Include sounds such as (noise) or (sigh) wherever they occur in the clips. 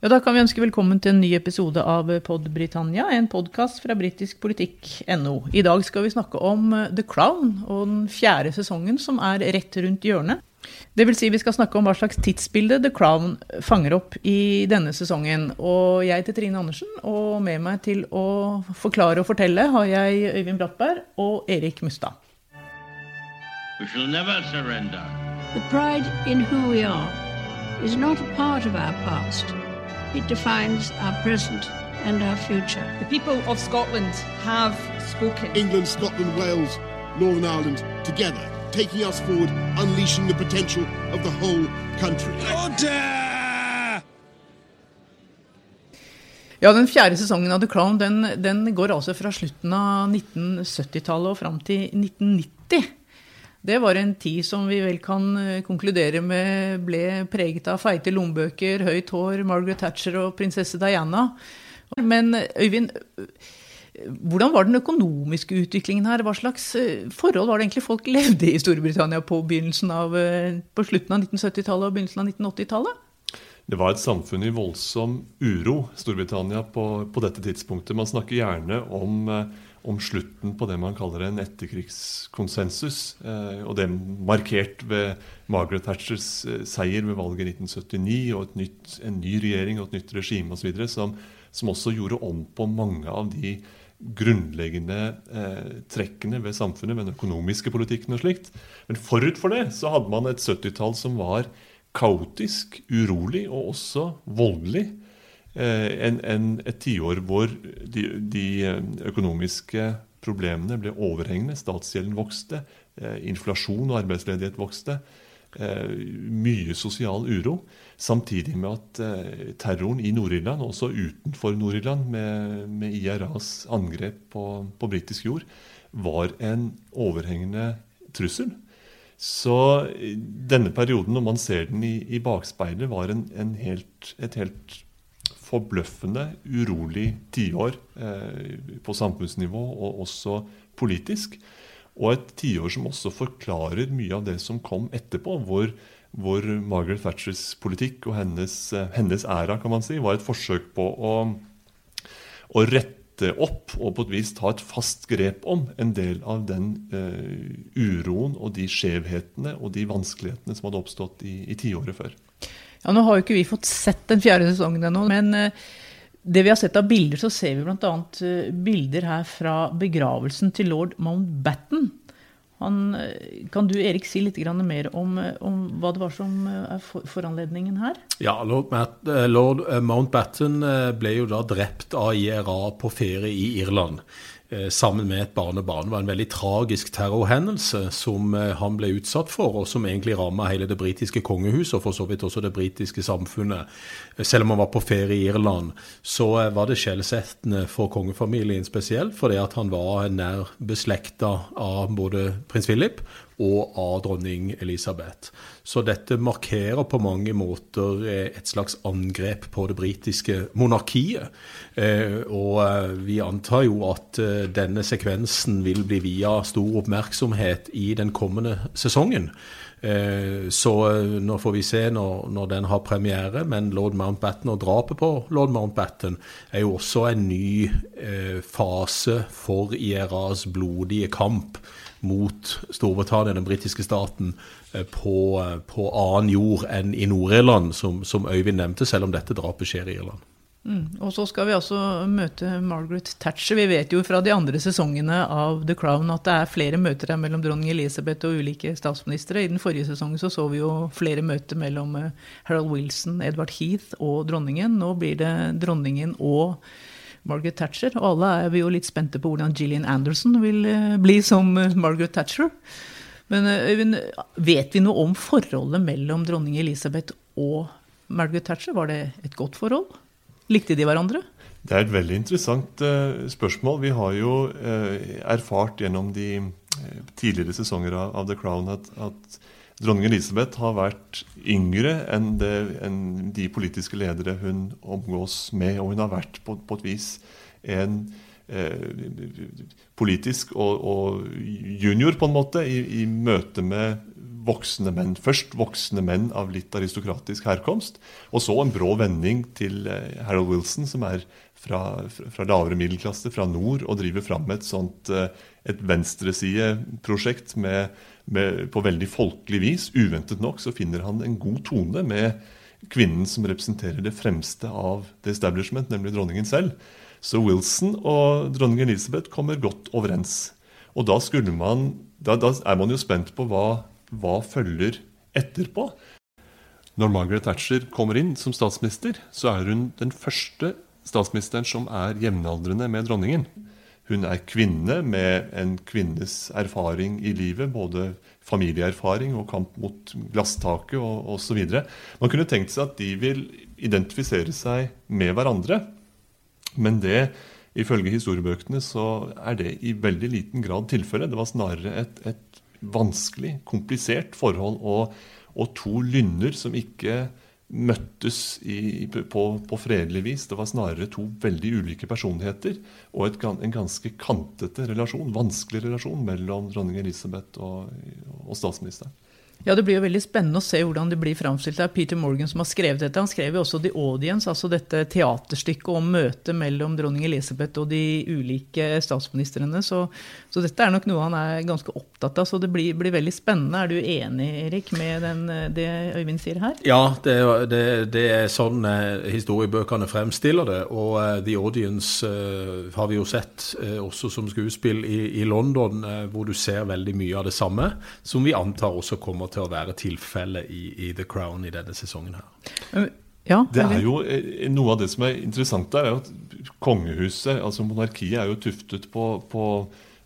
Ja, Da kan vi ønske velkommen til en ny episode av Pod Britannia, en podkast fra britiskpolitikk.no. I dag skal vi snakke om The Crown og den fjerde sesongen som er rett rundt hjørnet. Det vil si vi skal snakke om hva slags tidsbilde The Crown fanger opp i denne sesongen. Og jeg heter Trine Andersen, og med meg til å forklare og fortelle har jeg Øyvind Brattberg og Erik Mustad. We shall never surrender. The pride in who we are is not a part of our past. It defines our present and our future. The people of Scotland have spoken. England, Scotland, Wales, Northern Ireland, together, taking us forward, unleashing the potential of the whole country. Ja, Den fjerde sesongen av The Crown den, den går altså fra slutten av 1970-tallet og fram til 1990. Det var en tid som vi vel kan eh, konkludere med ble preget av feite lommebøker, høyt hår, Margaret Thatcher og prinsesse Diana. Men eh, Øyvind, eh, hvordan var den økonomiske utviklingen her? Hva slags forhold var det egentlig folk (laughs) levde i Storbritannia på, av, på slutten av 1970-tallet og begynnelsen av 1980-tallet? Det var et samfunn i voldsom uro, Storbritannia, på, på dette tidspunktet. Man snakker gjerne om om slutten på det man kaller en etterkrigskonsensus. Eh, og det markert ved Margaret Thatchers eh, seier ved valget i 1979 og nytt, en ny regjering og et nytt regime osv. Som, som også gjorde om på mange av de grunnleggende eh, trekkene ved samfunnet, ved den økonomiske politikken og slikt. Men forut for det så hadde man et 70-tall som var kaotisk, urolig og også voldelig. Eh, en, en, et tiår hvor de, de, eh, økonomiske problemene ble overhengende. Statsgjelden vokste, eh, inflasjon og arbeidsledighet vokste. Mye sosial uro. Samtidig med at terroren i Nord-Irland, også utenfor Nord-Irland, med, med, IRAs angrep på, på britisk jord, var en overhengende trussel. Så denne perioden, når man ser den i, i bakspeilet, var en, en helt, et helt forbløffende urolig tiår eh, på samfunnsnivå og også politisk. Og et tiår som også forklarer mye av det som kom etterpå, hvor, hvor Margaret Thatchers politikk og hennes, eh, hennes, æra kan man si, var et forsøk på å, å, rette opp og på et vis ta et fast grep om en del av den eh, uroen og de skjevhetene og de vanskelighetene som hadde oppstått i, i tiåret før. Ja, Nå har jo ikke vi fått sett den fjerde sesongen ennå, men eh, det vi har sett av bilder, så ser vi bl.a. Eh, bilder her fra begravelsen til lord Mountbatten. Han, eh, kan du Erik, si litt mer om, om, hva det var som er foranledningen her? Ja, Lord, lord Mountbatten ble jo da drept av IRA på ferie i Irland. Eh, sammen med et barnebarn. Det var en veldig tragisk terrorhendelse som eh, han ble utsatt for, og som egentlig ramma hele det britiske kongehuset og for så vidt også det britiske samfunnet. Eh, selv om han var på ferie i Irland, så var det skjellsettende for kongefamilien spesielt, fordi at han var nær beslekta av både prins Philip og av dronning Elisabeth. Så dette markerer på mange måter eh, et slags angrep på det britiske monarkiet. Eh, og eh, vi antar jo at denne sekvensen vil bli via stor oppmerksomhet i den kommende sesongen. Så nå får vi se når, når, den har premiere, men lord Mountbatten og drapet på lord Mountbatten er jo også en ny fase for IRAs blodige kamp mot Storbritannia, den britiske staten, eh, på, eh, på annen jord enn i Nord-Irland, som, som, Øyvind nevnte, selv om dette drapet skjer i Irland. Mm. Og så skal vi altså møte Margaret Thatcher. Vi vet jo fra de andre sesongene av The Crown at det er flere møter her mellom dronning Elisabeth og ulike statsministre. I den forrige sesongen så, så vi jo flere møter mellom eh, Harold Wilson, Edward Heath og dronningen. Nå blir det dronningen og Margaret Thatcher. Og alle er vi jo litt spente på hvordan Gillian Anderson vil eh, bli som eh, Margaret Thatcher. Men eh, Øyvind, vet vi noe om forholdet mellom dronning Elisabeth og Margaret Thatcher? Var det et godt forhold? Likte de hverandre? Det er et veldig interessant spørsmål. Vi har jo erfart gjennom de tidligere sesonger av The Crown at, at Dronning Elisabeth har vært yngre enn, det, enn, de politiske ledere hun omgås med. Og hun har vært på, på et vis en eh, politisk og, og, junior, på en måte, i, i møte med voksne menn. Først voksne menn av litt aristokratisk herkomst, og så en brå vending til eh, Harold Wilson, som er fra, fra lavere middelklasse, fra nord, og driver fram et sånt eh, et venstresideprosjekt med, med, på veldig folkelig vis. Uventet nok så finner han en god tone med kvinnen som representerer det fremste av the establishment, nemlig dronningen selv. Så Wilson og dronning Elisabeth kommer godt overens. Og da, man, da, da er man jo spent på hva, hva følger etterpå. Når Margaret Thatcher kommer inn som statsminister, så er hun den første statsministeren som er jevnaldrende med dronningen. Hun er kvinne med en kvinnes erfaring i livet, både familieerfaring og kamp mot glasstaket osv. Man kunne tenkt seg at de vil identifisere seg med hverandre. Men det, ifølge historiebøkene så er det i veldig liten grad tilfellet. Det var snarere et, et vanskelig, komplisert forhold og, og to lynner som ikke møttes i, på, på, fredelig vis. Det var snarere to veldig ulike personligheter og et, en ganske kantete relasjon, vanskelig relasjon mellom dronning Elisabeth og, og statsministeren. Ja, Det blir jo veldig spennende å se hvordan det blir framstilt. Det er Peter Morgan som har skrevet dette. Han skrev jo også The Audience, altså dette teaterstykket om møtet mellom dronning Elisabeth og de ulike statsministrene. Så, så, dette er nok noe han er ganske opptatt av. Så det blir, blir veldig spennende. Er du enig, Erik, med den, det Øyvind sier her? Ja, det, det, det er sånn eh, historiebøkene fremstiller det. Og uh, The Audience uh, har vi jo sett også som skuespill i, i London, hvor du ser veldig mye av det samme, som vi antar også kommer til å være tilfellet i, i, The Crown i denne sesongen her. Ja, det er jo eh, Noe av det som er interessant der, er at kongehuset, altså monarkiet, er jo tuftet på, på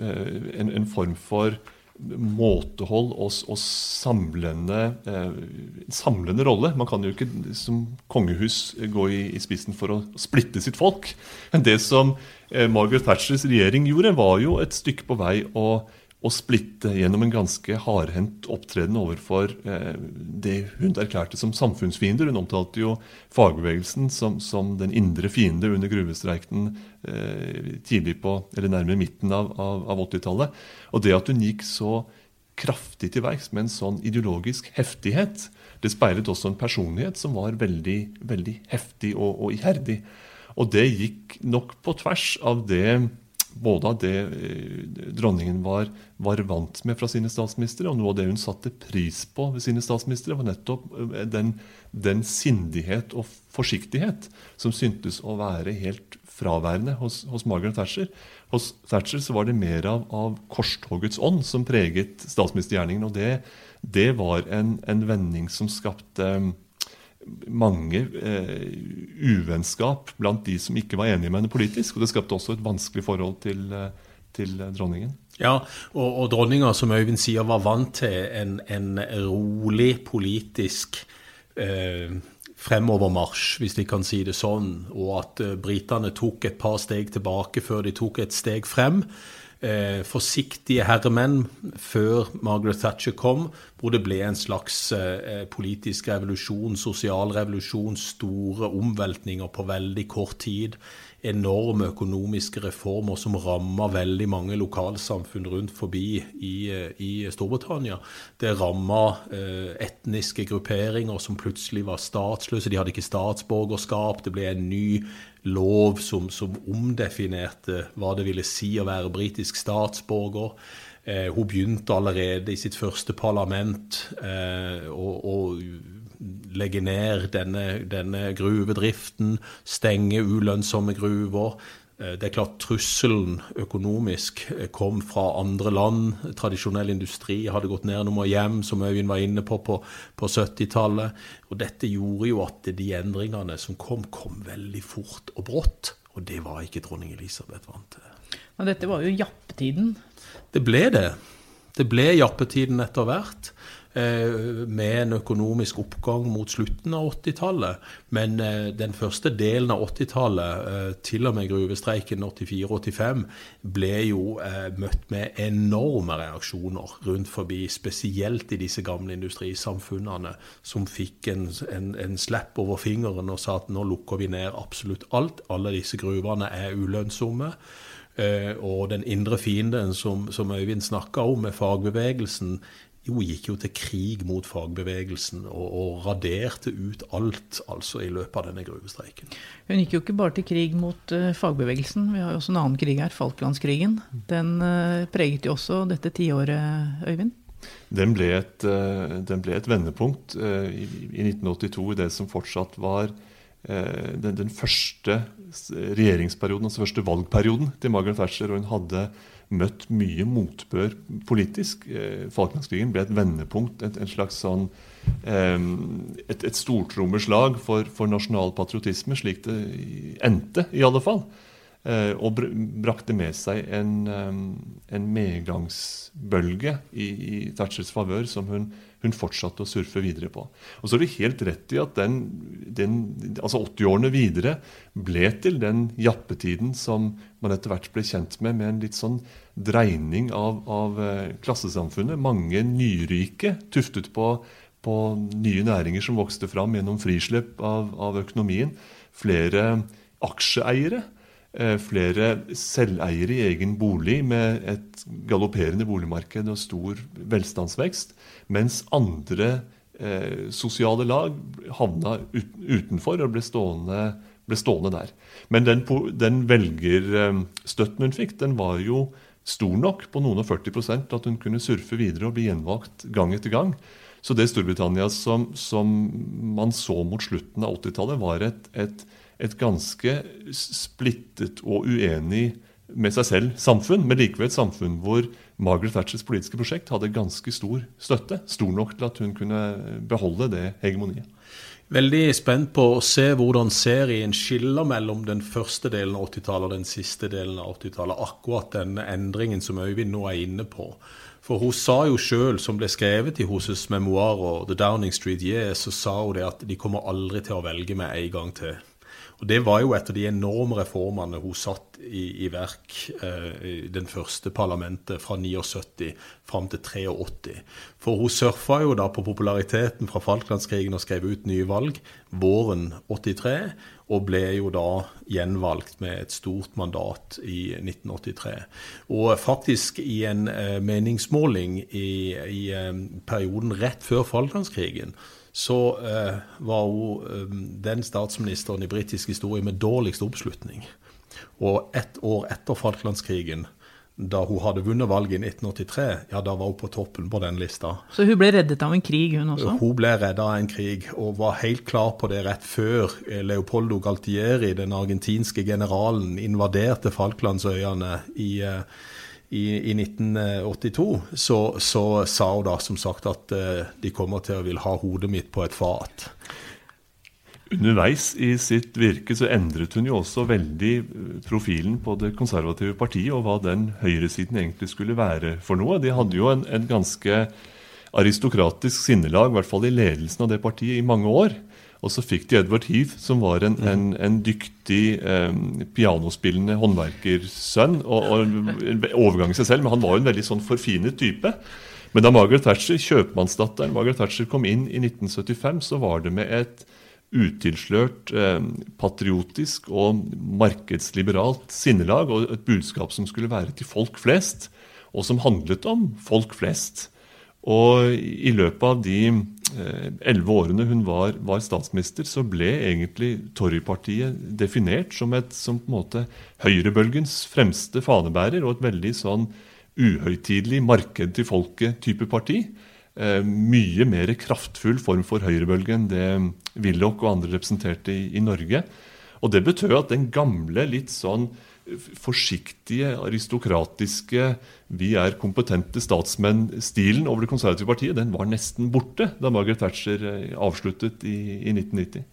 eh, en, en, form for måtehold og, og samlende, eh, samlende rolle. Man kan jo ikke som kongehus gå i, i spissen for å splitte sitt folk. Men det som eh, Margaret Thatchers regjering gjorde, var jo et stykke på vei å å splitte gjennom en ganske hardhendt opptreden overfor eh, det hun erklærte som samfunnsfiender. Hun omtalte jo fagbevegelsen som, som den indre fiende under gruvestreiken eh, tidlig på, eller nærmere midten av, av, av 80-tallet. Og det at hun gikk så kraftig til verks med en sånn ideologisk heftighet, det speilet også en personlighet som var veldig, veldig heftig og, og iherdig. Og det gikk nok på tvers av det både av det eh, dronningen var, var, vant med fra sine statsministre, og noe av det hun satte pris på ved sine statsministre, var nettopp eh, den, den sindighet og forsiktighet som syntes å være helt fraværende hos, hos, Margaret Thatcher. Hos Thatcher så var det mer av, av korstogets ånd som preget statsministergjerningen. Og det, det var en, en vending som skapte mange eh, uvennskap blant de som ikke var enige med henne politisk. Og det skapte også et vanskelig forhold til, eh, til dronningen. Ja, og, og dronninga, som Øyvind sier, var vant til en, en rolig politisk eh, fremovermarsj, hvis de kan si det sånn, og at eh, britene tok et par steg tilbake før de tok et steg frem eh, forsiktige herremenn før Margaret Thatcher kom, hvor det ble en slags eh, politisk revolusjon, sosial revolusjon, store omveltninger på veldig kort tid. Enorme økonomiske reformer som ramma veldig mange lokalsamfunn rundt forbi i, eh, i Storbritannia. Det ramma eh, etniske grupperinger som plutselig var statsløse. De hadde ikke statsborgerskap. Det ble en ny lov som, som, omdefinerte hva det ville si å være britisk statsborger. Eh, hun begynte allerede i sitt første parlament eh, å, å, legge ned denne, denne gruvedriften, stenge ulønnsomme gruver. Eh, det er klart Trusselen økonomisk eh, kom fra andre land. Tradisjonell industri hadde gått ned nummer hjem, som Øyvind var inne på på, på 70-tallet. Og Dette gjorde jo at de endringene som kom, kom veldig fort og brått. Og det var ikke dronning Elisabeth vant til. Men dette var jo jappetiden. Det ble det. Det ble jappetiden etter hvert. Eh, med en økonomisk oppgang mot slutten av 80-tallet. Men eh, den første delen av 80-tallet, eh, til og med gruvestreiken 84-85, ble jo møtt med enorme reaksjoner rundt forbi, spesielt i disse gamle industrisamfunnene, som fikk en, en, en slepp over fingeren og sa at nå lukker vi ned absolutt alt. Alle disse gruvene er ulønnsomme. Og den indre fienden som, som Øyvind snakka om, med fagbevegelsen, jo gikk jo til krig mot fagbevegelsen og, og, raderte ut alt altså i løpet av denne gruvestreiken. Hun gikk jo ikke bare til krig mot uh, fagbevegelsen, vi har jo også en annen krig her, Falklandskrigen. Den uh, preget jo også dette tiåret, Øyvind? Den ble et, uh, den ble et vendepunkt i, i, 1982 i det som fortsatt var den, den, første regjeringsperioden, altså første valgperioden til Margaret Thatcher. Og hun hadde møtt mye motbør politisk. Eh, Falklandskrigen ble et vendepunkt, et, et slags sånn et, et stortrommeslag for, for nasjonal patriotisme, slik det endte, i alle fall. Eh, og brakte med seg en, en medgangsbølge i, i Thatchers favør som hun, hun, fortsatte å surfe videre på. Og så er du helt rett i at den, den altså 80-årene videre ble til den jappetiden som man etter hvert ble kjent med, med en litt sånn dreining av, av eh, klassesamfunnet. Mange nyrike tuftet på, på, nye næringer som vokste fram gjennom frislipp av, av økonomien. Flere aksjeeiere flere selveiere i egen bolig med et galopperende boligmarked og stor velstandsvekst, mens andre eh, sosiale lag havna utenfor og ble stående, ble stående, der. Men den, den velgerstøtten hun fikk, den var jo stor nok på noen og 40% at hun kunne surfe videre og bli gjenvalgt gang etter gang. Så det Storbritannia som, som man så mot slutten av 80-tallet, var et, et et ganske splittet og uenig med seg selv samfunn, men likevel et samfunn hvor Margaret Thatchers politiske prosjekt hadde ganske stor støtte. Stor nok til at hun kunne beholde det hegemoniet. Veldig spent på å se hvordan serien skiller mellom den første delen av 80-tallet og den siste delen av 80-tallet. Akkurat den endringen som Øyvind nå er inne på. For hun sa jo sjøl, som ble skrevet i hennes memoarer, 'The Downing Street Years', så sa hun det at de kommer aldri til å velge meg en gang til. Og Det var jo et av de enorme reformene hun satt i, i verk eh, den første parlamentet fra 79 fram til 83. For hun surfa jo da på populariteten fra Falklandskrigen og skrev ut nye valg våren 83. Og ble jo da gjenvalgt med et stort mandat i 1983. Og faktisk i en eh, meningsmåling i, i eh, perioden rett før Falklandskrigen så eh, var hun eh, den statsministeren i britisk historie med dårligst oppslutning. Og ett år etter Falklandskrigen, da hun hadde vunnet valget i 1983, ja, da var hun på toppen på den lista. Så hun ble reddet av en krig, hun også? Hun ble reddet av en krig, og var helt klar på det rett før Leopoldo Galtieri, den argentinske generalen, invaderte Falklandsøyene i eh, i, i 1982, så, så, sa hun da som sagt at uh, de kommer til å vil ha hodet mitt på et fat. Underveis i sitt virke så endret hun jo også veldig eh, profilen på det konservative partiet, og hva den høyresiden egentlig skulle være for noe. De hadde jo en, en ganske aristokratisk sinnelag, i hvert fall i ledelsen av det partiet, i mange år. Og så fikk de Edward Heath, som var en, en, en dyktig eh, pianospillende håndverkersønn. Og, og en overgang i seg selv, men han var jo en veldig sånn forfinet type. Men da Margaret Thatcher, kjøpmannsdatteren Margaret Thatcher kom inn i 1975, så var det med et utilslørt eh, patriotisk og markedsliberalt sinnelag og et budskap som skulle være til folk flest, og som handlet om folk flest. Og i løpet av de elleve årene hun var, var, statsminister, så ble egentlig Torypartiet definert som et som på en måte høyrebølgens fremste fanebærer og et veldig sånn uhøytidelig marked til folket-type parti. Eh, mye mer kraftfull form for høyrebølge enn det Willoch og andre representerte i, i Norge. Og det betød at den gamle, litt sånn forsiktige, aristokratiske, vi er kompetente statsmenn-stilen over det konservative partiet, den var nesten borte da Margaret Thatcher eh, avsluttet i, i 1990.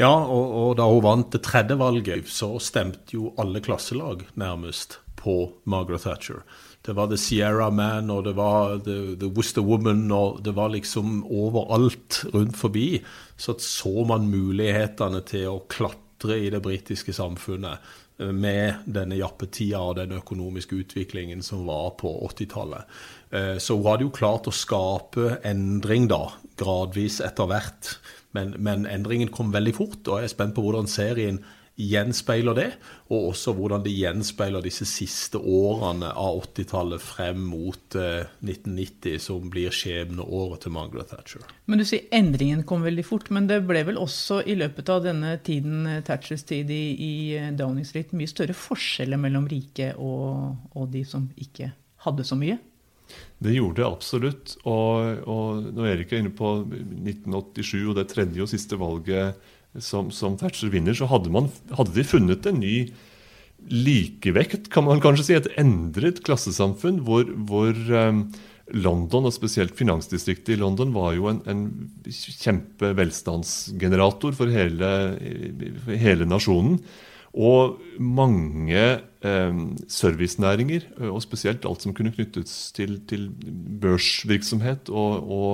Ja, og, og, da hun vant det tredje valget, så stemte jo alle klasselag nærmest på Margaret Thatcher. Det var The Sierra Man, og det var The, the Worcester Woman, og det var liksom overalt rundt forbi. Så så man mulighetene til å klatre i det britiske samfunnet med denne jappetida og den økonomiske utviklingen som var på 80-tallet. Eh, så hun hadde jo klart å skape endring da, gradvis etter hvert. Men, men, endringen kom veldig fort, og jeg er spent på hvordan serien gjenspeiler det, og også hvordan det gjenspeiler disse siste årene av 80-tallet frem mot eh, 1990, som blir skjebneåret til Margaret Thatcher. Men du sier endringen kom veldig fort, men det ble vel også i løpet av denne tiden, eh, Thatchers tid i, i eh, Downing Street, mye større forskjeller mellom rike og, og de som ikke hadde så mye? Det gjorde det absolutt. Og, og når Erik er inne på 1987 og det tredje og siste valget som, som Thatcher vinner, så hadde, man, hadde, de funnet en ny likevekt, kan man kanskje si. Et endret klassesamfunn hvor, hvor um, London, og spesielt finansdistriktet i London, var jo en, en kjempevelstandsgenerator for hele, hele nasjonen. Og mange eh, servicenæringer, og spesielt alt som kunne knyttes til, til børsvirksomhet og, og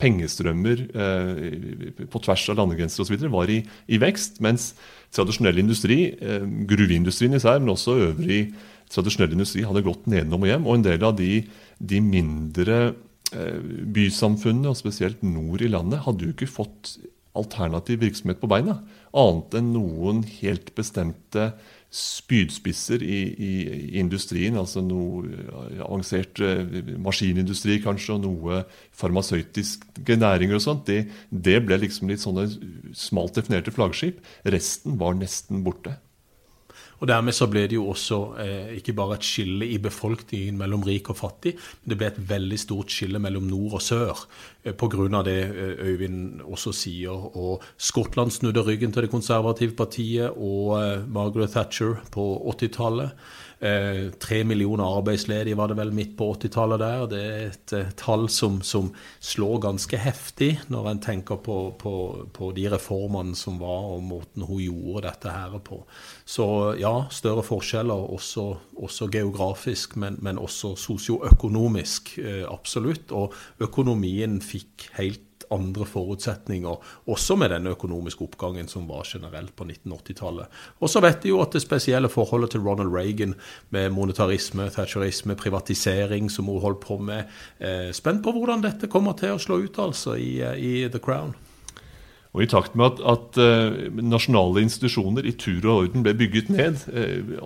pengestrømmer eh, på tvers av landegrenser osv. var i, i, vekst, mens tradisjonell industri, eh, gruveindustrien især, men også øvrig tradisjonell industri, hadde gått nedenom og hjem. Og en del av de, de mindre eh, bysamfunnene, og spesielt nord i landet, hadde jo ikke fått alternativ virksomhet på beina, annet enn noen helt bestemte spydspisser i, i, industrien, altså noe avansert eh, maskinindustri kanskje, og noe farmasøytiske næringer og sånt, det, det ble liksom litt sånne smalt definerte flaggskip. Resten var nesten borte. Og Dermed så ble det jo også eh, ikke bare et skille i befolkningen mellom rik og fattig, men det ble et veldig stort skille mellom nord og sør eh, pga. det eh, Øyvind også sier. Og Skottland snudde ryggen til det konservative partiet og eh, Margaret Thatcher på 80-tallet. Eh, tre millioner arbeidsledige var det vel midt på 80-tallet der. Det er et eh, tall som, som, slår ganske heftig når en tenker på, på, på, de reformene som var, og måten hun gjorde dette her på. Så ja, større forskjeller også, også geografisk, men, men også sosioøkonomisk. Eh, absolutt. Og økonomien fikk helt andre forutsetninger, også med den økonomiske oppgangen som var generelt på 1980-tallet. Og så vet de jo at det spesielle forholdet til Ronald Reagan med monetarisme, thatcherisme, privatisering, som hun holdt på med. Eh, spent på hvordan dette kommer til å slå ut altså i, eh, i The Crown. Og I takt med at, at uh, nasjonale institusjoner i tur og orden ble bygget ned,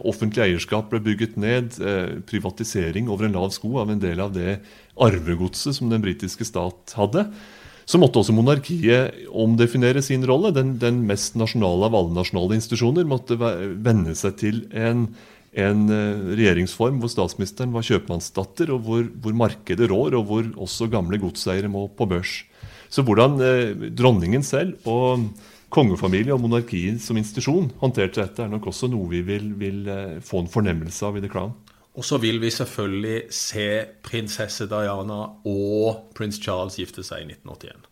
offentlig eierskap ble bygget ned, privatisering over en lav sko av en del av det arvegodset som den britiske stat hadde, så måtte også monarkiet omdefinere sin rolle. Den, den mest nasjonale av alle nasjonale institusjoner måtte venne seg til en, en eh, regjeringsform hvor statsministeren var kjøpmannsdatter, og hvor, hvor, markedet rår, og hvor også gamle godseiere må på børs. Så hvordan eh, dronningen selv og kongefamilie og monarkiet som institusjon håndterte dette, er nok også noe vi vil, vil eh, få en fornemmelse av i The Crown. Og så vil vi selvfølgelig se prinsesse Diana og prins Charles gifte seg i 1981.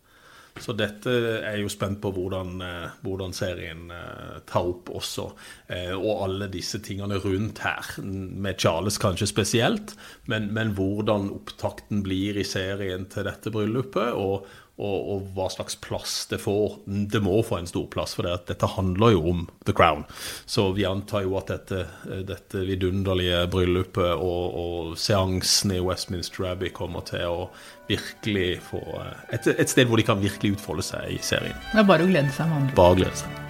Så dette er jo spent på hvordan, eh, hvordan serien eh, tar opp også. Eh, og alle disse tingene rundt her, med Charles kanskje spesielt. Men, men hvordan opptakten blir i serien til dette bryllupet. Og, og, og, hva slags plass det får. Det må få en stor plass, for det dette handler jo om The Crown. Så vi antar jo at dette, dette vidunderlige bryllupet og, og seansen i Westminster Abbey kommer til å virkelig få et, et, sted hvor de kan virkelig utfolde seg i serien. Det er bare å glede seg. Man. Bare glede seg.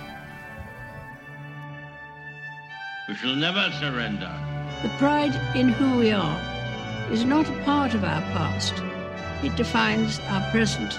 We shall never surrender. The pride in who we are is not a part of our past. It defines our present